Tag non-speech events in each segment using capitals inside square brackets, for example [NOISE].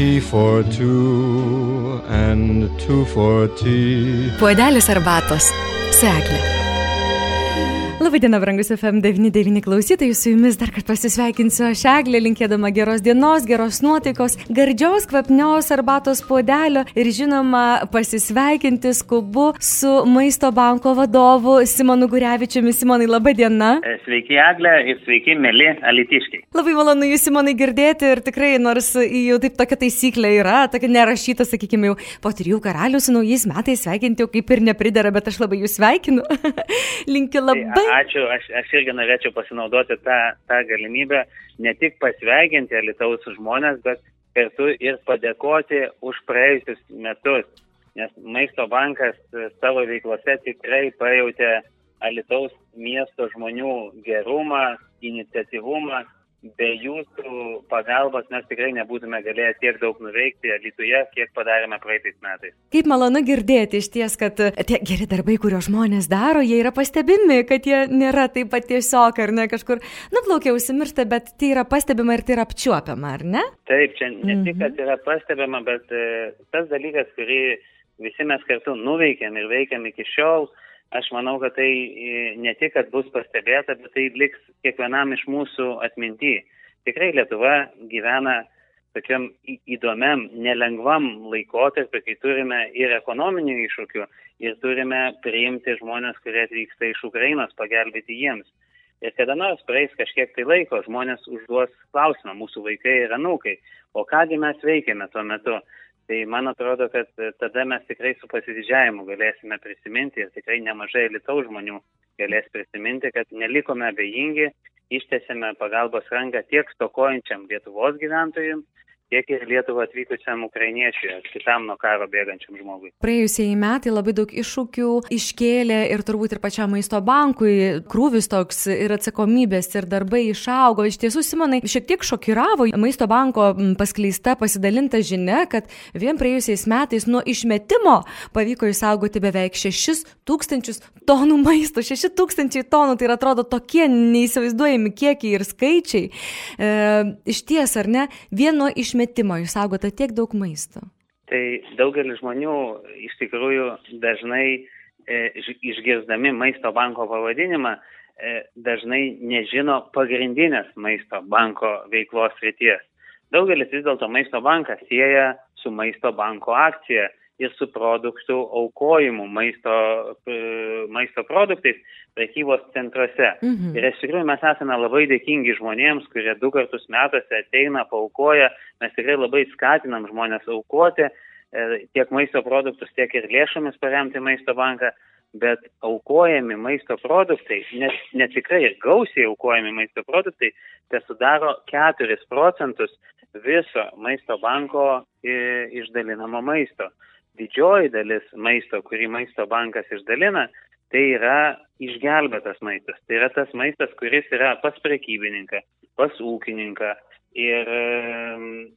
tea for two and two for tea. Puodelis arbatos. Seklė. Labadiena, brangus FM99 klausytojai, su jumis dar kartą pasisveikinsiu aš Eglė, linkėdama geros dienos, geros nuotaikos, gardžios, kvapnios arbatos puodelio ir žinoma pasisveikinti skubu su Maisto banko vadovu Simonu Gurevičiumi. Simonai, laba diena. E, sveiki, Eglė, ir sveiki, mėly alitiškai. Labai malonu jūs, Simonai, girdėti ir tikrai, nors jau taip tokia taisyklė yra, tokia nerašyta, sakykime, jau po trijų karalių su naujais metais sveikinti jau kaip ir nepridara, bet aš labai jūs sveikinu. [LAUGHS] Linkiu labai ačiū, aš, aš irgi norėčiau pasinaudoti tą, tą galimybę ne tik pasveikinti Alitaus žmonės, bet kartu ir padėkoti už praėjusius metus, nes Maisto bankas savo veiklose tikrai pajutė Alitaus miesto žmonių gerumą, iniciatyvumą be jūsų pagalbos mes tikrai nebūtume galėję tiek daug nuveikti Lietuvoje, kiek padarėme praeitais metais. Kaip malonu girdėti iš ties, kad tie geri darbai, kuriuos žmonės daro, jie yra pastebimi, kad jie nėra taip pat tiesiog ar ne kažkur nuplaukia užsimiršta, bet tai yra pastebima ir tai yra apčiuopiama, ar ne? Taip, čia ne tik, kad mhm. yra pastebima, bet e, tas dalykas, kurį visi mes kartu nuveikėm ir veikiam iki šiol, aš manau, kad tai e, ne tik, kad bus pastebėta, bet tai liks kiekvienam iš mūsų atminty. Tikrai Lietuva gyvena tokiam įdomiam, nelengvam laikotarpiu, kai turime ir ekonominių iššūkių, ir turime priimti žmonės, kurie atvyksta iš Ukrainos, pagelbėti jiems. Ir kada nors praeis kažkiek tai laiko, žmonės užduos klausimą, mūsų vaikai ir anūkai, o kągi mes veikėme tuo metu. Tai man atrodo, kad tada mes tikrai su pasididžiavimu galėsime prisiminti ir tikrai nemažai litaus žmonių galės prisiminti, kad nelikome abejingi, ištėsėme pagalbos ranką tiek stokojančiam Lietuvos gyventojams, tiek ir Lietuvą atvykusiam ukrainiečiui kitam nuo karo bėgančiam žmogui. Praėjusieji metai labai daug iššūkių iškėlė ir turbūt ir pačiam maisto bankui krūvis toks ir atsakomybės ir darbai išaugo. Iš tiesų, Simonai, šiek tiek šokiravo maisto banko paskleista pasidalinta žinia, kad vien praėjusiais metais nuo išmetimo pavyko išsaugoti beveik 6 tūkstančius tonų maisto. 6 tūkstančiai tonų, tai atrodo tokie neįsivaizduojami kiekiai ir skaičiai. E, iš ties, ar ne, vieno išmetimo išmetimo išsaugota tiek daug maisto? Tai daugelis žmonių iš tikrųjų dažnai e, išgirsdami maisto banko pavadinimą e, dažnai nežino pagrindinės maisto banko veiklos ryties. Daugelis vis dėlto maisto banką sieja su maisto banko akcija ir su produktų aukojimu maisto, e, maisto produktais prekybos centruose. Mhm. Ir iš tikrųjų mes esame labai dėkingi žmonėms, kurie du kartus metuose ateina, paukoja. Mes tikrai labai skatinam žmonės aukoti e, tiek maisto produktus, tiek ir lėšomis paremti maisto banką. Bet aukojami maisto produktai, net, net tikrai ir gausiai aukojami maisto produktai, tai sudaro 4 procentus viso maisto banko išdalinamo maisto didžioji dalis maisto, kurį maisto bankas išdalina, tai yra išgelbėtas maistas. Tai yra tas maistas, kuris yra pas prekybininką, pas ūkininką. Ir,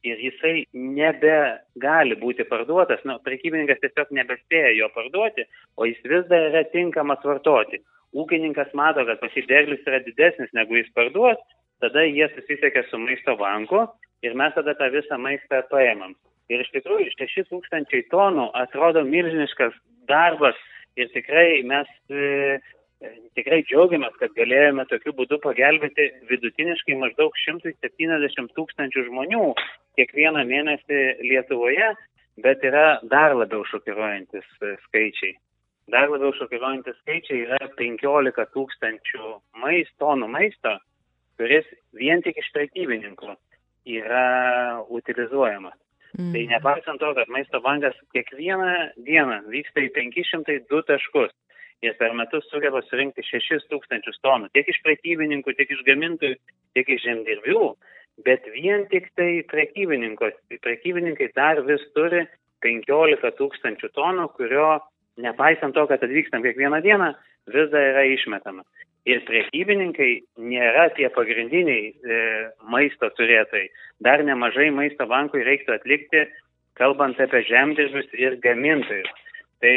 ir jisai nebegali būti parduotas, na, prekybininkas tiesiog nebespėja jo parduoti, o jis vis dar yra tinkamas vartoti. Ūkininkas mato, kad pasiderlius yra didesnis negu jis parduos, tada jie susisiekia su maisto banku ir mes tada tą visą maistą paėmam. Ir iš tikrųjų 6 tūkstančiai tonų atrodo milžiniškas darbas ir tikrai mes e, tikrai džiaugiamės, kad galėjome tokiu būdu pagelbėti vidutiniškai maždaug 170 tūkstančių žmonių kiekvieną mėnesį Lietuvoje, bet yra dar labiau šokiruojantis e, skaičiai. Dar labiau šokiruojantis skaičiai yra 15 tūkstančių maisto, tonų maisto, kuris vien tik iš prekybininkų yra utilizuojamas. Mm. Tai nepaisant to, kad maisto bankas kiekvieną dieną vyksta į 502 taškus. Ir per metus sugeba surinkti 6 tūkstančius tonų, tiek iš prekybininkų, tiek iš gamintojų, tiek iš žemdirbių, bet vien tik tai prekybininkai dar vis turi 15 tūkstančių tonų, kurio nepaisant to, kad atvykstam kiekvieną dieną, vis dar yra išmetama ir priekybininkai nėra tie pagrindiniai e, maisto turėtojai. Dar nemažai maisto bankui reiktų atlikti, kalbant apie žemdirbius ir gamintojus. Tai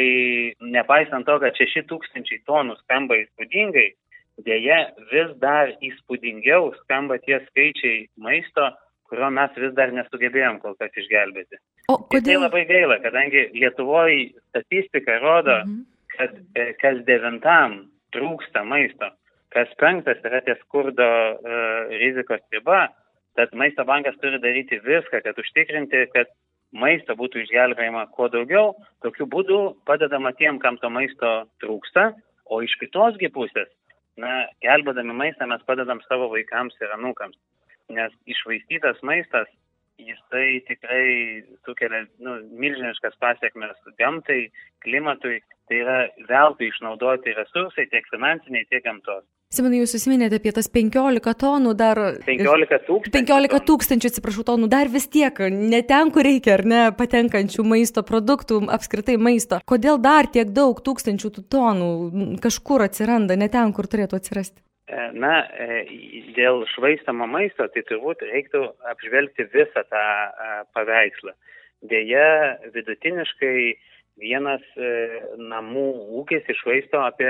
nepaisant to, kad 6000 tonų skamba įspūdingai, dėja vis dar įspūdingiau skamba tie skaičiai maisto, kurio mes vis dar nesugebėjom kol kas išgelbėti. O Ir tai kodėl? labai gaila, kadangi Lietuvoje statistika rodo, Mhm. kad e, kas devintam trūksta maisto, kas penktas yra ties skurdo e, rizikos riba, tad maisto bankas turi daryti viską, kad užtikrinti, kad maisto būtų išgelbėjama kuo daugiau, tokiu būdu padedama tiem, kam to maisto trūksta, o iš kitosgi pusės, na, gelbėdami maistą mes padedam savo vaikams ir anūkams, nes išvaistytas maistas jisai tikrai sukelia nu, milžiniškas pasiekmes gamtai, klimatui, tai yra veltui išnaudoti resursai tiek finansiniai, tiek gamtos. Simonai, jūs užsiminėte apie tas 15 tonų dar. 15 tūkstančių. 15 tūkstančių, atsiprašau, tonų dar vis tiek, ne ten, kur reikia, ar ne, patenkančių maisto produktų, apskritai maisto. Kodėl dar tiek daug tūkstančių tų tonų kažkur atsiranda, ne ten, kur turėtų atsirasti? E, Na, e, dėl švaistamo maisto, tai turbūt reiktų apžvelgti visą tą e, paveikslą. Deja, vidutiniškai vienas namų ūkis išvaisto apie,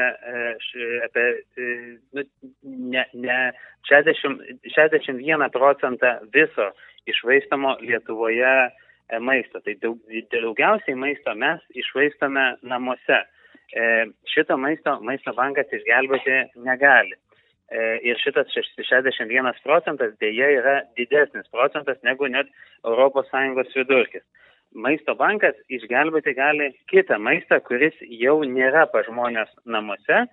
apie nu, ne, ne 60, 61 procentą viso išvaistamo Lietuvoje maisto. Tai daug, daugiausiai maisto mes išvaistome namuose. Šito maisto maisto bankas išgelbėti negali. E, Ir šitas šeš- 61 procentas dėja yra didesnis procentas negu net ES vidurkis. Maisto bankas išgelbėti gali kitą maistą, kuris jau nėra pa žmonės namuose.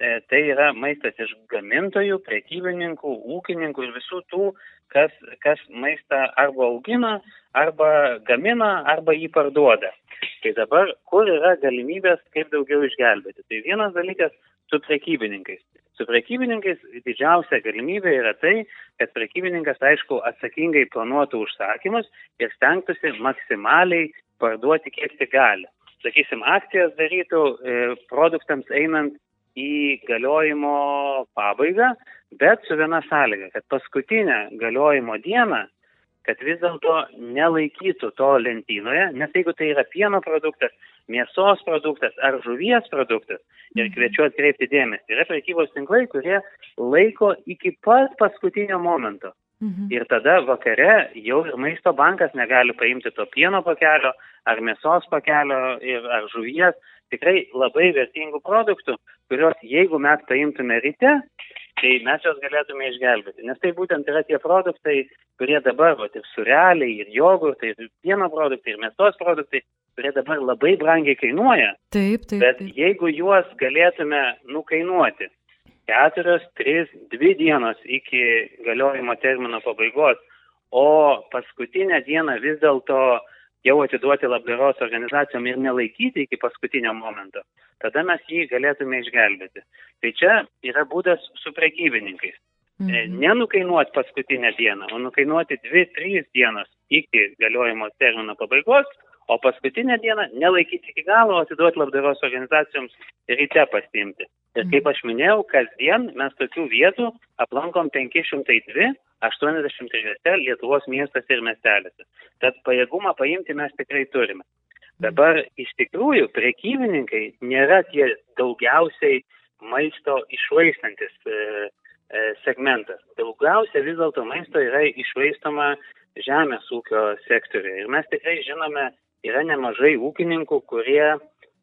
E, Tai yra maistas iš gamintojų, prekybininkų, ūkininkų ir visų tų, kas, kas maistą arba augina, arba gamina, arba jį parduoda. Tai dabar, kur yra galimybės, kaip daugiau išgelbėti? Tai vienas dalykas su prekybininkais. Su prekybininkais didžiausia galimybė yra tai, kad prekybininkas, aišku, atsakingai planuotų užsakymus ir stengtųsi maksimaliai parduoti kiek tik gali. Sakysim, akcijas darytų e, produktams einant į galiojimo pabaigą, bet su viena sąlyga, kad paskutinę galiojimo dieną kad vis dėlto nelaikytų to lentynoje, nes jeigu tai yra pieno produktas, mėsos produktas ar žuvies produktas, ir kviečiu atkreipti dėmesį, yra prekybos tinklai, kurie laiko iki pat paskutinio momento. Mhm. Ir tada vakare jau ir maisto bankas negali paimti to pieno pakelio, ar mėsos pakelio, ir, ar žuvies, tikrai labai vertingų produktų, kuriuos jeigu mes paimtume ryte, tai mes juos galėtume išgelbėti. Nes tai būtent yra tie produktai, kurie dabar, va, ir sureliai, ir jogurtai, ir pieno produktai, ir mėsos produktai, kurie dabar labai brangiai kainuoja. Taip, taip. Bet taip. jeigu juos galėtume nukainuoti keturios, tris, dvi dienos iki galiojimo termino pabaigos, o paskutinę dieną vis dėlto jau atiduoti labdaros organizacijom ir nelaikyti iki paskutinio momento, tada mes jį galėtume išgelbėti. Tai čia yra būdas su prekybininkais. E, Mhm. Nenukainuoti paskutinę dieną, o nukainuoti dvi, trys dienos iki galiojimo termino pabaigos, o paskutinę dieną nelaikyti iki galo, atiduoti labdaros organizacijoms ryte pasiimti. Ir kaip aš minėjau, kasdien mes tokių vietų aplankom 502, 83 Lietuvos miestuose ir miestelėse. Tad pajėgumą paimti mes tikrai turime. Dabar iš tikrųjų prekybininkai nėra tie daugiausiai maisto išvaistantis e, e, segmentas. Daugiausia vis dėlto maisto yra išvaistoma žemės ūkio sektoriuje. Ir mes tikrai žinome, yra nemažai ūkininkų, kurie,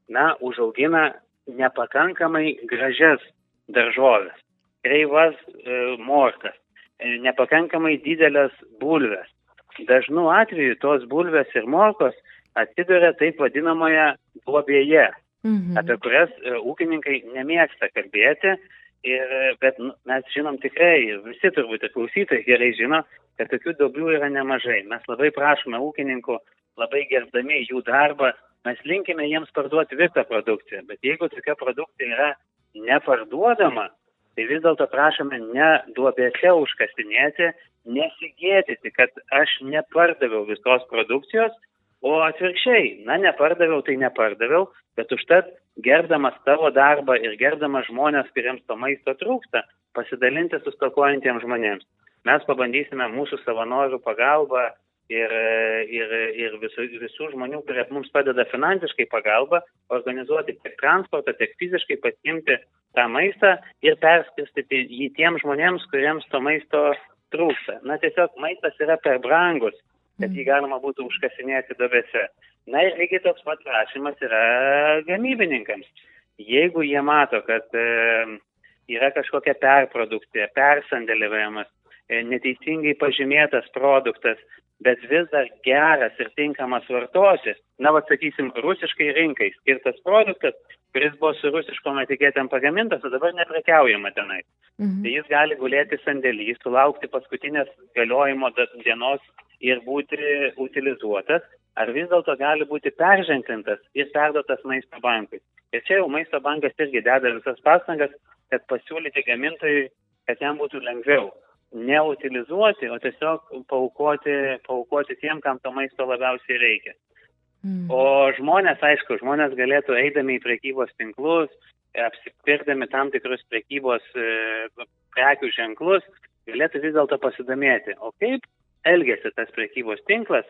na, užaugina nepakankamai gražias daržovės, kreivas e, morkas, e, nepakankamai didelės bulves. Dažnu atveju tos bulvės ir morkos atsiduria taip vadinamoje duobėje, Mhm. apie kurias e, ūkininkai nemėgsta kalbėti. Ir, e, bet nu, mes žinom tikrai, visi turbūt ir klausytojai gerai žino, kad tokių duobių yra nemažai. Mes labai prašome ūkininkų, labai gerbdami jų darbą, mes linkime jiems parduoti visą produkciją. Bet jeigu tokia produkcija yra neparduodama, tai vis dėlto prašome ne duobėse užkasinėti, nesigėdyti, kad aš nepardaviau visos produkcijos, o atvirkščiai, na, nepardaviau, tai nepardaviau, bet užtat gerbdamas tavo darbą ir gerbdamas žmonės, kuriems to maisto trūksta, pasidalinti su stokojantiems žmonėms. Mes pabandysime mūsų savanorių pagalbą ir, ir, ir visų, visų žmonių, kurie mums padeda finansiškai pagalbą, organizuoti tiek transportą, tiek fiziškai pasimti tą maistą ir perskirstyti jį tiems žmonėms, kuriems to maisto trūksta. Na tiesiog maistas yra per brangus, kad jį galima būtų užkasinėti duobėse. Na ir lygiai toks pat prašymas yra gamybininkams. Jeigu jie mato, kad e, yra kažkokia perprodukcija, persandėlivavimas, e, neteisingai pažymėtas produktas, bet vis dar geras ir tinkamas vartoti, na, va, sakysim, rusiškai rinkai skirtas produktas, kuris buvo su rusiškom etiketėm pagamintas, o dabar neprekiaujama tenai. Mhm. Tai jis gali gulėti sandėlį, sulaukti paskutinės galiojimo dienos ir būti utilizuotas, ar vis dėlto gali būti perženklintas ir perduotas maisto bankui. Ir čia jau maisto bankas irgi deda visas pastangas, kad pasiūlyti gamintojui, kad jam būtų lengviau neutilizuoti, o tiesiog paukoti, paukoti tiem, kam to maisto labiausiai reikia. Mm. O žmonės, aišku, žmonės galėtų eidami į prekybos tinklus, apsipirkdami tam tikrus prekybos e, prekių ženklus, galėtų vis dėlto pasidomėti, o kaip elgesi tas prekybos tinklas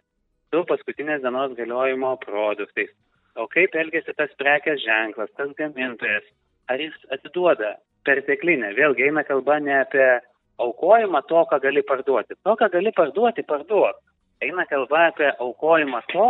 su paskutinės dienos galiojimo produktais, O kaip elgesi tas prekės ženklas, tas gamintojas, ar jis atiduoda perteklinę, vėlgi eina kalba ne apie aukojimą to, ką gali parduoti. To, ką gali parduoti, parduok. Eina kalba apie aukojimą to,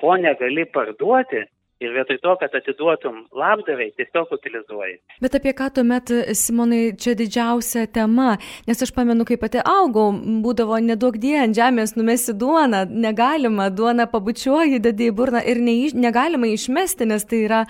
ko negali parduoti ir vietoj to, kad atiduotum labdarai, tiesiog utilizuoji. Bet apie ką tuomet, Simonai, čia didžiausia tema, nes aš pamenu, kai pati augau, būdavo nedaug die ant žemės numesi duoną, negalima, duoną pabučiuoji, dedi į burną ir neiš, negalima išmesti, nes tai yra,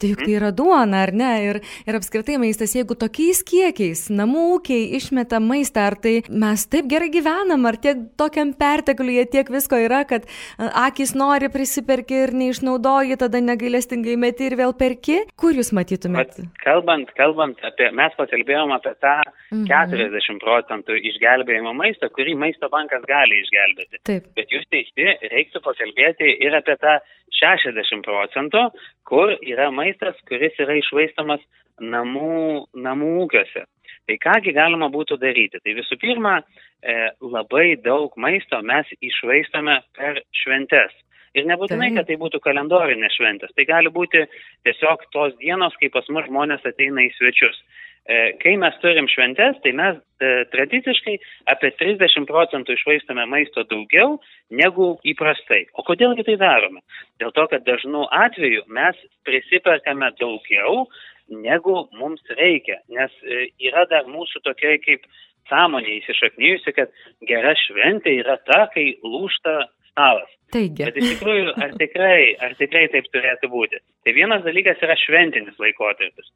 tai juk tai yra duona, ar ne? Ir, ir apskritai maistas, jeigu tokiais kiekiais namų ūkiai išmeta maistą, ar tai mes taip gerai gyvenam, ar tiek tokiam pertekliuje tiek visko yra, kad akis nori prisiperki ir neišnaudoji, tada negali negailestingai meti ir vėl perki? Kur jūs matytumėt? Vat, kalbant, kalbant apie, mes pakalbėjom apie tą mhm. 40 procentų išgelbėjimo maisto, kurį maisto bankas gali išgelbėti. Taip. Bet jūs teisi, reiktų pakalbėti ir apie tą 60 procentų, kur yra maistas, kuris yra išvaistamas namų, namų ūkiuose. Tai kągi galima būtų daryti? Tai visų pirma, e, labai daug maisto mes išvaistame per šventes. Ir nebūtinai, kad tai būtų kalendorinės šventės. Tai gali būti tiesiog tos dienos, kai pas mus žmonės ateina į svečius. E, kai mes turim šventės, tai mes e, tradiciškai apie 30 procentų išvaistame maisto daugiau negu įprastai. O kodėlgi tai darome? Dėl to, kad dažnu atveju mes prisiperkame daugiau negu mums reikia, nes e, yra dar mūsų tokia kaip sąmonė įsišaknyjusi, kad gera šventė yra ta, kai lūšta stalas. Taigi. Bet iš tikrųjų, ar tikrai, ar tikrai taip turėtų būti? Tai vienas dalykas yra šventinis laikotarpis,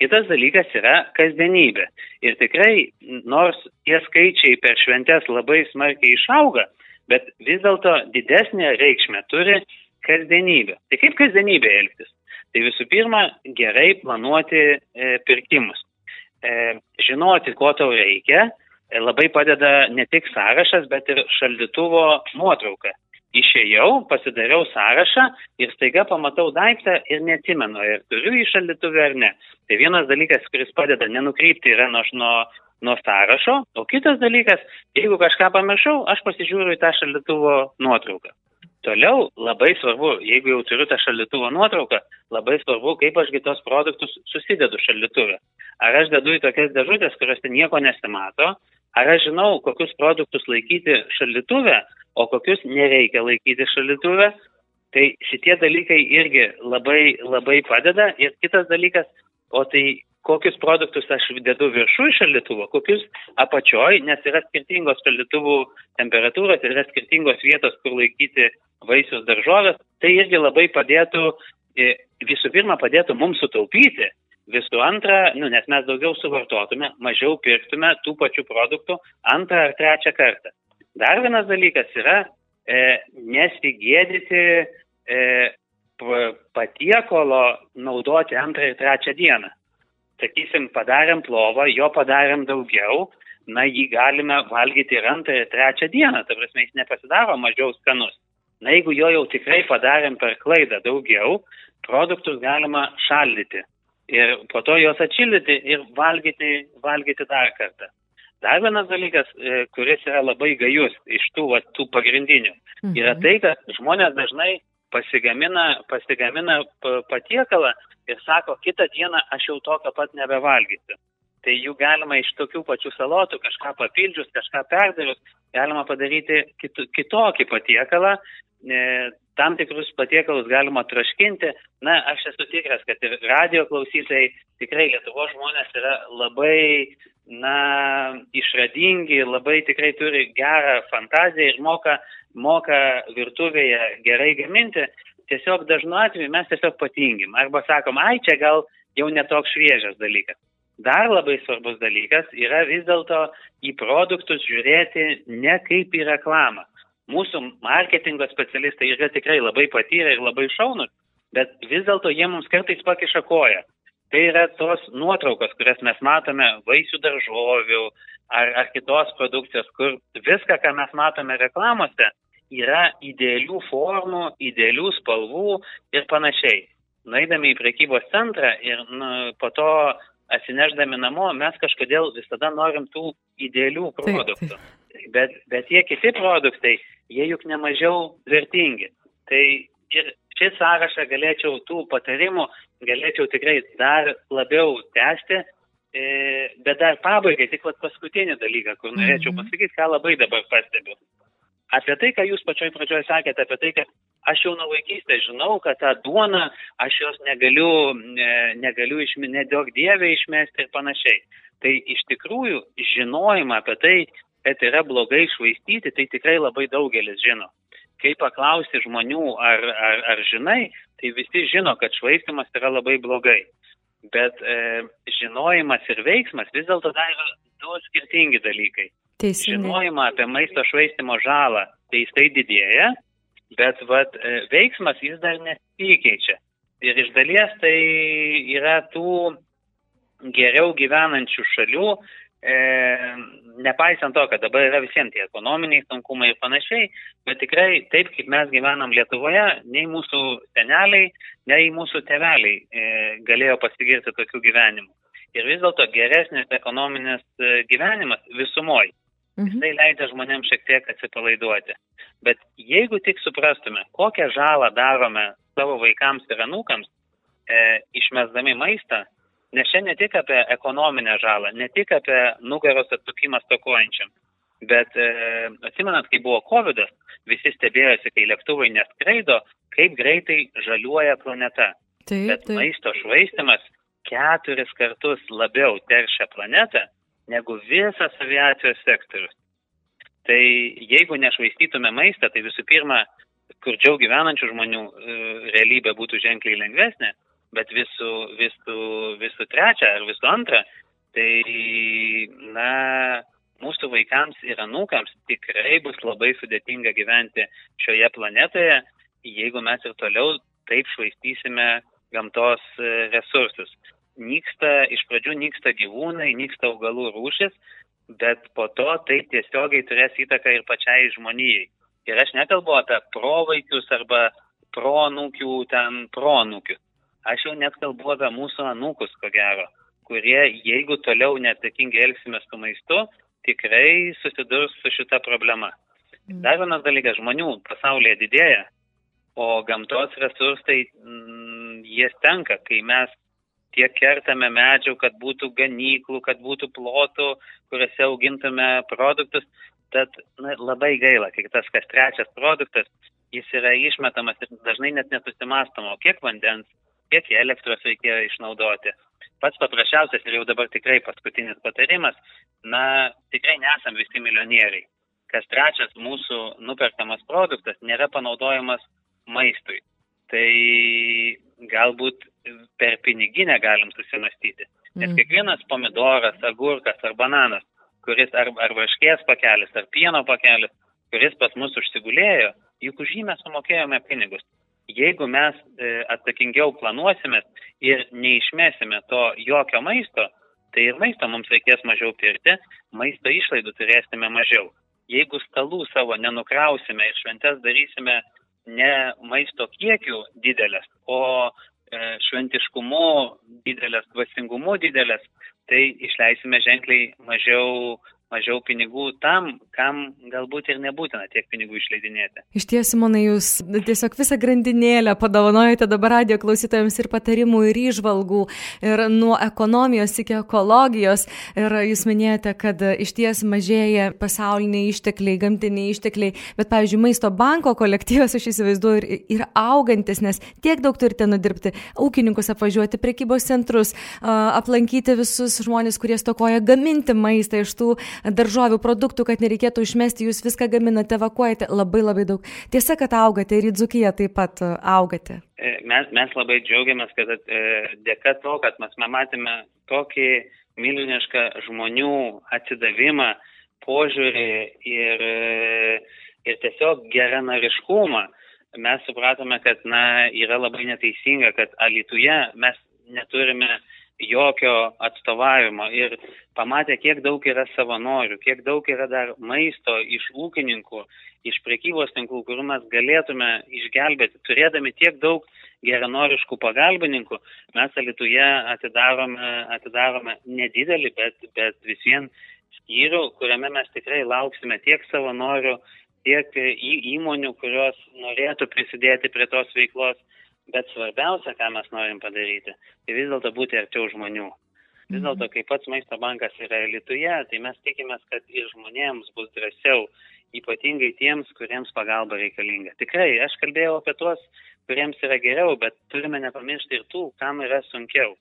kitas dalykas yra kasdienybė. Ir tikrai, nors tie skaičiai per šventes labai smarkiai išauga, bet vis dėlto didesnė reikšmė turi kasdienybė. Tai kaip kasdienybė elgtis? Tai visų pirma, gerai planuoti e, pirkimus. E, žinoti, ko tau reikia, e, labai padeda ne tik sąrašas, bet ir šaldytuvo nuotrauka išėjau, pasidariau sąrašą ir staiga pamatau daiktą ir neatsimenu, ar turiu į šaldytuvę ar ne. Tai vienas dalykas, kuris padeda nenukrypti yra nuo, nuo, nuo sąrašo, o kitas dalykas, jeigu kažką pamiršau, aš pasižiūriu į tą šaldytuvo nuotrauką. Toliau labai svarbu, jeigu jau turiu tą šaldytuvo nuotrauką, labai svarbu, kaip ašgi tos produktus susidedu šaldytuvę. Ar aš dedu į tokias dėžutės, kuriuose nieko nesimato, ar aš žinau, kokius produktus laikyti šaldytuvę, o kokius nereikia laikyti šaldytuve. Tai šitie dalykai irgi labai, labai padeda. Ir kitas dalykas, o tai kokius produktus aš dedu viršų šaldytuvo, kokius apačioj, nes yra skirtingos šaldytuvų temperatūros yra skirtingos vietos, kur laikyti vaisius daržovės, tai irgi labai padėtų, e, visų pirma, padėtų mums sutaupyti, visų antra, nu, nes mes daugiau suvartotume, mažiau pirktume tų pačių produktų antrą ar trečią kartą. Dar vienas dalykas yra e, nesigėdyti e, patiekolo naudoti antrą ir trečią dieną. Sakysim, padarėm plovą, jo padarėm daugiau, na jį galime valgyti ir antrą ir trečią dieną, ta prasme jis nepasidaro mažiau skanus. Na jeigu jo jau tikrai padarėm per klaidą daugiau, produktus galima šaldyti ir po to juos atšildyti ir valgyti, valgyti dar kartą. Dar vienas dalykas, e, kuris yra labai gajus iš tų, va, tų pagrindinių, mhm. yra tai, kad žmonės dažnai pasigamina, pasigamina patiekalą ir sako, kitą dieną aš jau tokio pat nebevalgysiu. tai jų galima iš tokių pačių salotų kažką papildžius, kažką perdarius, galima padaryti kitu, kitokį patiekalą. E, tam tikrus patiekalus galima traškinti. Na, aš esu tikras, kad ir radio klausytojai, tikrai Lietuvo žmonės yra labai, na, išradingi, labai tikrai turi gerą fantaziją ir moka, moka virtuvėje gerai gaminti. Tiesiog dažnu atveju mes tiesiog patingim. Arba sakom, ai, čia gal jau netoks šviežias dalykas. Dar labai svarbus dalykas yra vis dėlto į produktus žiūrėti ne kaip į reklamą. Mūsų marketingo specialistai yra tikrai labai patyrę ir labai šaunus, bet vis dėlto jie mums kartais pakiša koją. Tai yra tos nuotraukos, kurias mes matome vaisių daržovių ar, ar kitos produkcijos, kur viską, ką mes matome reklamose, yra idealių formų, idealių spalvų ir panašiai. Nueidami į prekybos centrą ir nu, po to atsineždami namo, mes kažkodėl visada norim tų idealių produktų. Taip, taip. Bet, bet tie kiti produktai, jie juk nemažiau vertingi. Tai ir šį sąrašą galėčiau tų patarimų, galėčiau tikrai dar labiau tęsti, e, bet dar pabaigai, tik paskutinį dalyką, kur norėčiau mhm. pasakyti, ką labai dabar pastebiu. Apie tai, ką jūs pačioj pradžioje sakėte, apie tai, kad aš jau nuo vaikystės žinau, kad tą duoną aš jos negaliu, negaliu išmesti, nedaug dievė išmesti ir panašiai. Tai iš tikrųjų žinojimą apie tai, kad yra blogai švaistyti, tai tikrai labai daugelis žino. Kai paklausi žmonių, ar, ar, ar žinai, tai visi žino, kad švaistimas yra labai blogai. Bet e, žinojimas ir veiksmas vis dėlto dar yra du skirtingi dalykai. Teisingai. Žinojimą apie maisto švaistimo žalą, tai jisai didėja, bet vat, e, veiksmas jis dar nesikeičia. Ir iš dalies tai yra tų geriau gyvenančių šalių, e, nepaisant to, kad dabar yra visiems tie ekonominiai sunkumai ir panašiai, bet tikrai taip, kaip mes gyvenam Lietuvoje, nei mūsų seneliai, nei mūsų teveliai e, galėjo pasigirti tokiu gyvenimu. Ir vis dėlto geresnis ekonominis e, gyvenimas visumoji Mhm. Tai leidžia žmonėms šiek tiek atsipalaiduoti. Bet jeigu tik suprastume, kokią žalą darome savo vaikams ir anūkams, e, išmesdami maistą, nes čia ne tik apie ekonominę žalą, ne tik apie nugaros atsukimą stokojančiam, bet e, atsimenat, kai buvo COVID, visi stebėjosi, kai lėktuvai neskraido, kaip greitai žaliuoja planeta. Taip, bet taip. maisto švaistimas keturis kartus labiau teršia planetą negu visas aviacijos sektorius. Tai jeigu nešvaistytume maistą, tai visų pirma, skurdžiau gyvenančių žmonių e, realybė būtų ženkliai lengvesnė, bet visų, visų, visų trečia ar visų antra, tai, na, mūsų vaikams ir anūkams tikrai bus labai sudėtinga gyventi šioje planetoje, jeigu mes ir toliau taip švaistysime gamtos e, resursus nyksta, iš pradžių nyksta gyvūnai, nyksta augalų rūšis, bet po to tai tiesiogiai turės įtaką ir pačiai žmonijai. Ir aš nekalbu apie provaikius arba pronūkių, ten pronūkių. Aš jau net kalbu apie mūsų anūkus, ko gero, kurie, jeigu toliau neatsakingai elgsime su maistu, tikrai susidurs su šita problema. Mm. Dar vienas dalykas, žmonių pasaulyje didėja, o gamtos resursai, mm, jie tenka, kai mes tiek kertame medžių, kad būtų ganyklų, kad būtų plotų, kuriuose augintume produktus. Tad na, labai gaila, kai tas kas trečias produktas, jis yra išmetamas ir dažnai net nesusimastoma, kiek vandens, kiek elektros reikėjo išnaudoti. Pats paprasčiausias ir jau dabar tikrai paskutinis patarimas, na, tikrai nesam visi milijonieriai. Kas trečias mūsų nuperkamas produktas nėra panaudojamas maistui. Tai galbūt per piniginę galim susimastyti. Nes mm. kiekvienas pomidoras, agurkas ar bananas, kuris ar, ar varškės pakelis, ar pieno pakelis, kuris pas mus užsigulėjo, juk už jį mes sumokėjome pinigus. Jeigu mes e, atsakingiau planuosime ir neišmesime to jokio maisto, tai ir maisto mums reikės mažiau pirkti, maisto išlaidų turėsime mažiau. Jeigu stalų savo nenukrausime ir šventes darysime ne maisto kiekių didelės, o E, šventiškumu didelės, dvasingumu didelės, tai išleisime ženkliai mažiau mažiau pinigų tam, kam galbūt ir nebūtina tiek pinigų išleidinėti. Iš ties, Simonai, jūs tiesiog visą grandinėlę padovanojate dabar radio klausytojams ir patarimų, ir išvalgų, ir nuo ekonomijos iki ekologijos. Ir jūs minėjote, kad iš ties mažėja pasauliniai ištekliai, gamtiniai ištekliai, bet, pavyzdžiui, maisto banko kolektyvas, aš įsivaizduoju, yra augantis, nes tiek daug turite nudirbti, ūkininkus apvažiuoti, prekybos centrus, aplankyti visus žmonės, kurie stokoja gaminti maistą iš tų daržovių produktų, kad nereikėtų išmesti, jūs viską gaminate, evakuojate labai labai daug. Tiesa, kad augate ir į Dzukiją taip pat e, augate. E, mes, mes labai džiaugiamės, kad e, dėka to, kad mes matėme tokį milžinišką žmonių atsidavimą, požiūrį ir, ir tiesiog geranoriškumą, mes supratome, kad na, yra labai neteisinga, kad Alituje mes neturime jokio atstovavimo ir pamatė, kiek daug yra savanorių, kiek daug yra dar maisto iš ūkininkų, iš prekybos tinklų, kurių mes galėtume išgelbėti, turėdami tiek daug geranoriškų pagalbininkų, mes Alituje atidarome, atidarome nedidelį, bet, bet vis vien skyrių, kuriame mes tikrai lauksime tiek savanorių, tiek įmonių, kurios norėtų prisidėti prie tos veiklos Bet svarbiausia, ką mes norim padaryti, tai vis dėlto būti arčiau žmonių. Vis dėlto, kai pats maisto bankas yra elituje, tai mes tikimės, kad ir žmonėms bus drąsiau, ypatingai tiems, kuriems pagalba reikalinga. Tikrai, aš kalbėjau apie tuos, kuriems yra geriau, bet turime nepamiršti ir tų, kam yra sunkiau.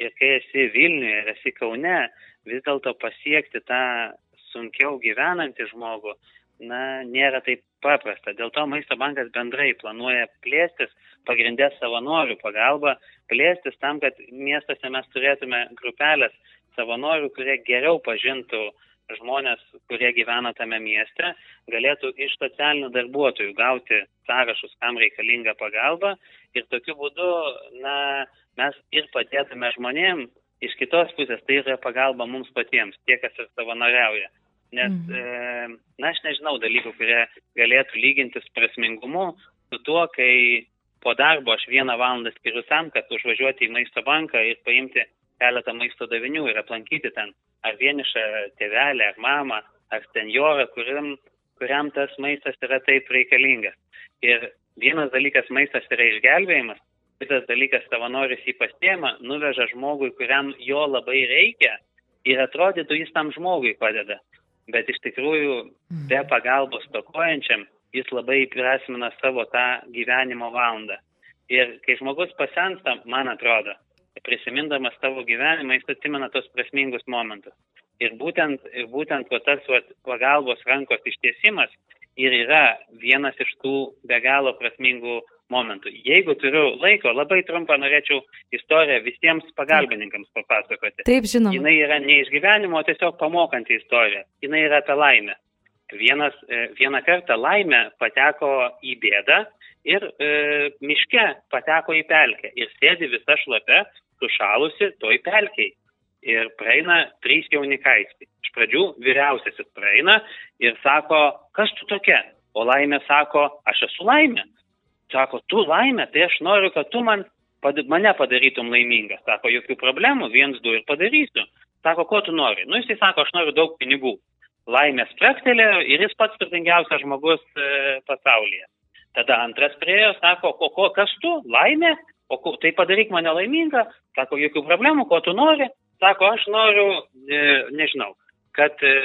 Ir kai esi Vilniuje ir esi Kaune, vis dėlto pasiekti tą sunkiau gyvenantį žmogų, na, nėra taip paprasta. Dėl to Maisto bankas bendrai planuoja plėstis, pagrindę savanorių pagalba, plėstis tam, kad miestuose mes turėtume grupelės savanorių, kurie geriau pažintų žmonės, kurie gyvena tame mieste, galėtų iš socialinių darbuotojų gauti sąrašus, kam reikalinga pagalba ir tokiu būdu, na, mes ir padėtume žmonėm, iš kitos pusės tai yra pagalba mums patiems, tie, kas ir savanoriauja. Nes, mhm. e, na, aš nežinau dalykų, kurie galėtų lygintis prasmingumu su tuo, kai po darbo aš vieną valandą skiriu tam, kad užvažiuoti į maisto banką ir paimti keletą maisto davinių ir aplankyti ten ar vienišą tėvelę, ar mamą, ar senjorą, kuriam, kuriam tas maistas yra taip reikalingas. Ir vienas dalykas maistas yra išgelbėjimas, kitas dalykas savanoris jį pasiema, nuveža žmogui, kuriam jo labai reikia ir atrodytų jis tam žmogui padeda bet iš tikrųjų mhm. be pagalbos tokojančiam jis labai prasmina savo tą gyvenimo valandą. Ir kai žmogus pasensta, man atrodo, prisimindamas tavo gyvenimą, jis atsimena tos prasmingus momentus. Ir būtent, ir būtent va, tas va, pagalbos rankos ištiesimas ir yra vienas iš tų be galo prasmingų momentų. Jeigu turiu laiko, labai trumpą norėčiau istoriją visiems pagalbininkams papasakoti. Taip, žinoma. Jis yra ne iš gyvenimo, tiesiog pamokanti istorija. Jis yra apie laimę. Vienas, e, vieną kartą laimė pateko į bėdą ir e, miške pateko į pelkę ir sėdi visa šlapia, sušalusi toj pelkiai. Ir praeina trys jaunikaičiai. Iš pradžių vyriausiasis praeina ir sako, kas tu tokia? O laimė sako, aš esu laimė. Sako, tu laimė, tai aš noriu, kad tu man, pad, mane padarytum laimingą. Sako, jokių problemų, viens, du ir padarysiu. Sako, ko tu nori? Nu, jisai sako, aš noriu daug pinigų. Laimės prektelė ir jis pats turtingiausias žmogus e, pasaulyje. Tada antras priejo, sako, o ko, kas tu? Laimė? O ko, tai padaryk mane laimingą. Sako, jokių problemų, ko tu nori? Sako, aš noriu, e, nežinau, kad e,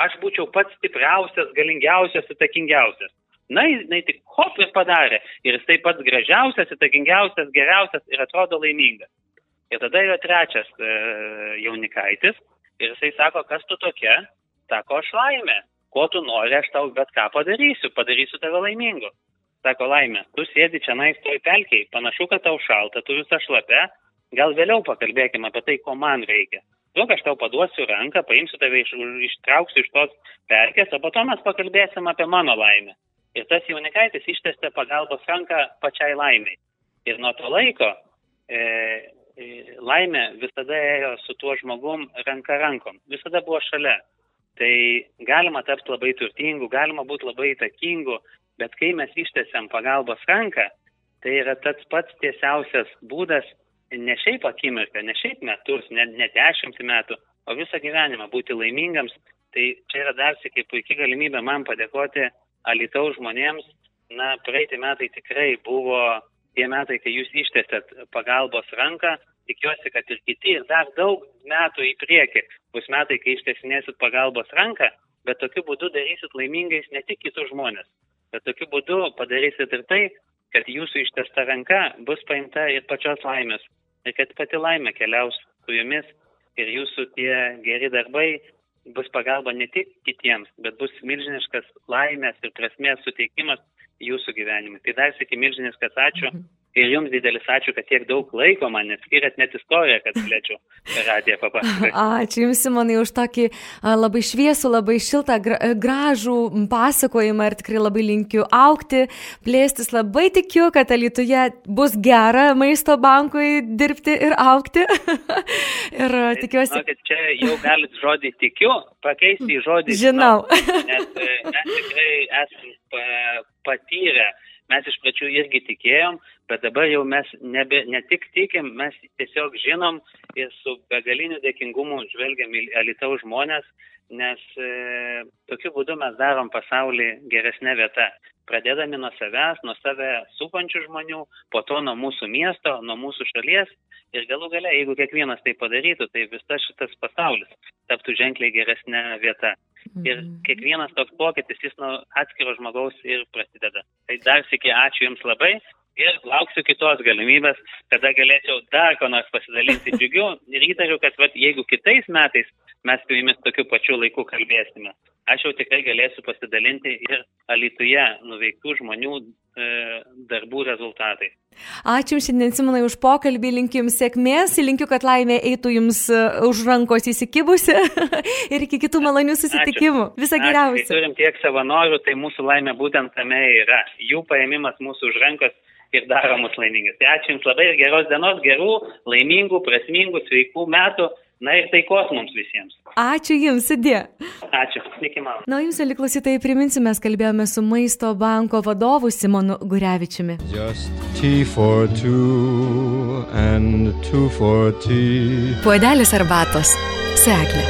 aš būčiau pats stipriausias, galingiausias, įtakingiausias. Na, jinai tik ir padarė. Ir jis taip pat gražiausias, įtakingiausias, geriausias ir atrodo laimingas. Ir tada yra trečias e, jaunikaitis. Ir jisai sako, kas tu tokia? Sako, aš laimė. Ko tu nori, aš tau bet ką padarysiu. Padarysiu tave laimingu. Sako, laimė, tu sėdi čia nais toj pelkiai. Panašu, kad tau šalta, tu visą šlapę. Gal vėliau pakalbėkime apie tai, ko man reikia. Duok, aš tau paduosiu ranką, paimsiu tave, iš, ištrauksiu iš tos pelkės, o po to mes pakalbėsim apie mano laimę. Ir tas jaunikaitis ištestė pagalbos ranką pačiai laimiai. Ir nuo to laiko e, e, laimė visada ėjo su tuo žmogum ranka rankom, visada buvo šalia. Tai galima tapti labai turtingu, galima būti labai įtakingu, bet kai mes ištesiam pagalbos ranką, tai yra tas pats tiesiausias būdas ne šiaip akimirką, ne šiaip metus, ne, ne dešimt metų, o visą gyvenimą būti laimingams Tai čia yra dar sėkiai puikia galimybė man padėkoti Alitaus žmonėms. Na, praeitį metai tikrai buvo tie metai, kai jūs ištėsėt pagalbos ranką. Tikiuosi, kad ir kiti, ir dar daug metų į priekį bus metai, kai ištiesinėsit pagalbos ranką, bet tokiu būdu darysit laimingais ne tik kitus žmonės, bet tokiu būdu padarysit ir tai, kad jūsų ištesta ranka bus paimta ir pačios laimės, ir kad pati laimė keliaus su jumis ir jūsų tie geri darbai bus pagalba ne tik kitiems, bet bus milžiniškas laimės ir prasmės suteikimas jūsų gyvenimui. Tai dar sėki milžiniškas ačiū. Mhm. Ir jums didelis ačiū, kad tiek daug laiko man neskiriat net istoriją, kad galėčiau radiją papasakoti. [LAUGHS] Ačiū Jums, Simonai, už tokį labai šviesų, labai šiltą, gražų pasakojimą ir tikrai labai linkiu aukti, plėstis. Labai tikiu, kad Alitoje bus gera maisto bankui dirbti ir aukti. [LAUGHS] ir tikiuosi. Žinokit, čia jau galit žodį tikiu, pakeisti į žodį žinau. žinau nes e, mes tikrai esame patyrę mes iš pradžių irgi tikėjom, bet dabar jau mes nebe, ne tik tikim, mes tiesiog žinom ir su begaliniu dėkingumu žvelgiam į Alitaus žmonės, nes e, tokiu būdu mes darom pasaulį geresnė vieta. Pradėdami nuo savęs, nuo save supančių žmonių, po to nuo mūsų miesto, nuo mūsų šalies ir galų gale, jeigu kiekvienas tai padarytų, tai visas šitas pasaulis taptų ženkliai geresnė vieta. Ir mhm. kiekvienas toks pokytis, jis nuo atskiro žmogaus ir prasideda. Tai dar sėki ačiū Jums labai ir lauksiu kitos galimybės, kada galėčiau dar ko nors pasidalinti [LAUGHS] džiugiu ir įtariu, kad vat, jeigu kitais metais mes su Jumis tokiu pačiu laiku kalbėsime, aš jau tikrai galėsiu pasidalinti ir Alituje nuveiktų žmonių darbų rezultatai. Ačiū šiandien Simonai už pokalbį, linkiu Jums sėkmės, linkiu, kad laimė eitų Jums e, už rankos įsikibusi [LAUGHS] ir iki kitų malonių susitikimų. Visą geriausią. Kai turim tiek savanorių, tai mūsų laimė būtent tame yra. Jų paėmimas mūsų už rankos ir daro mus laimingus. Tai ačiū Jums labai ir geros dienos, gerų, laimingų, prasmingų, sveikų metų Na ir taikos mums visiems. Ačiū Jums, sudė. Ačiū, iki mano. Na, Jums, liklausytai, priminsiu, mes kalbėjome su Maisto banko vadovu Simonu Gurevičiumi. Puodelis arbatos. Seklė.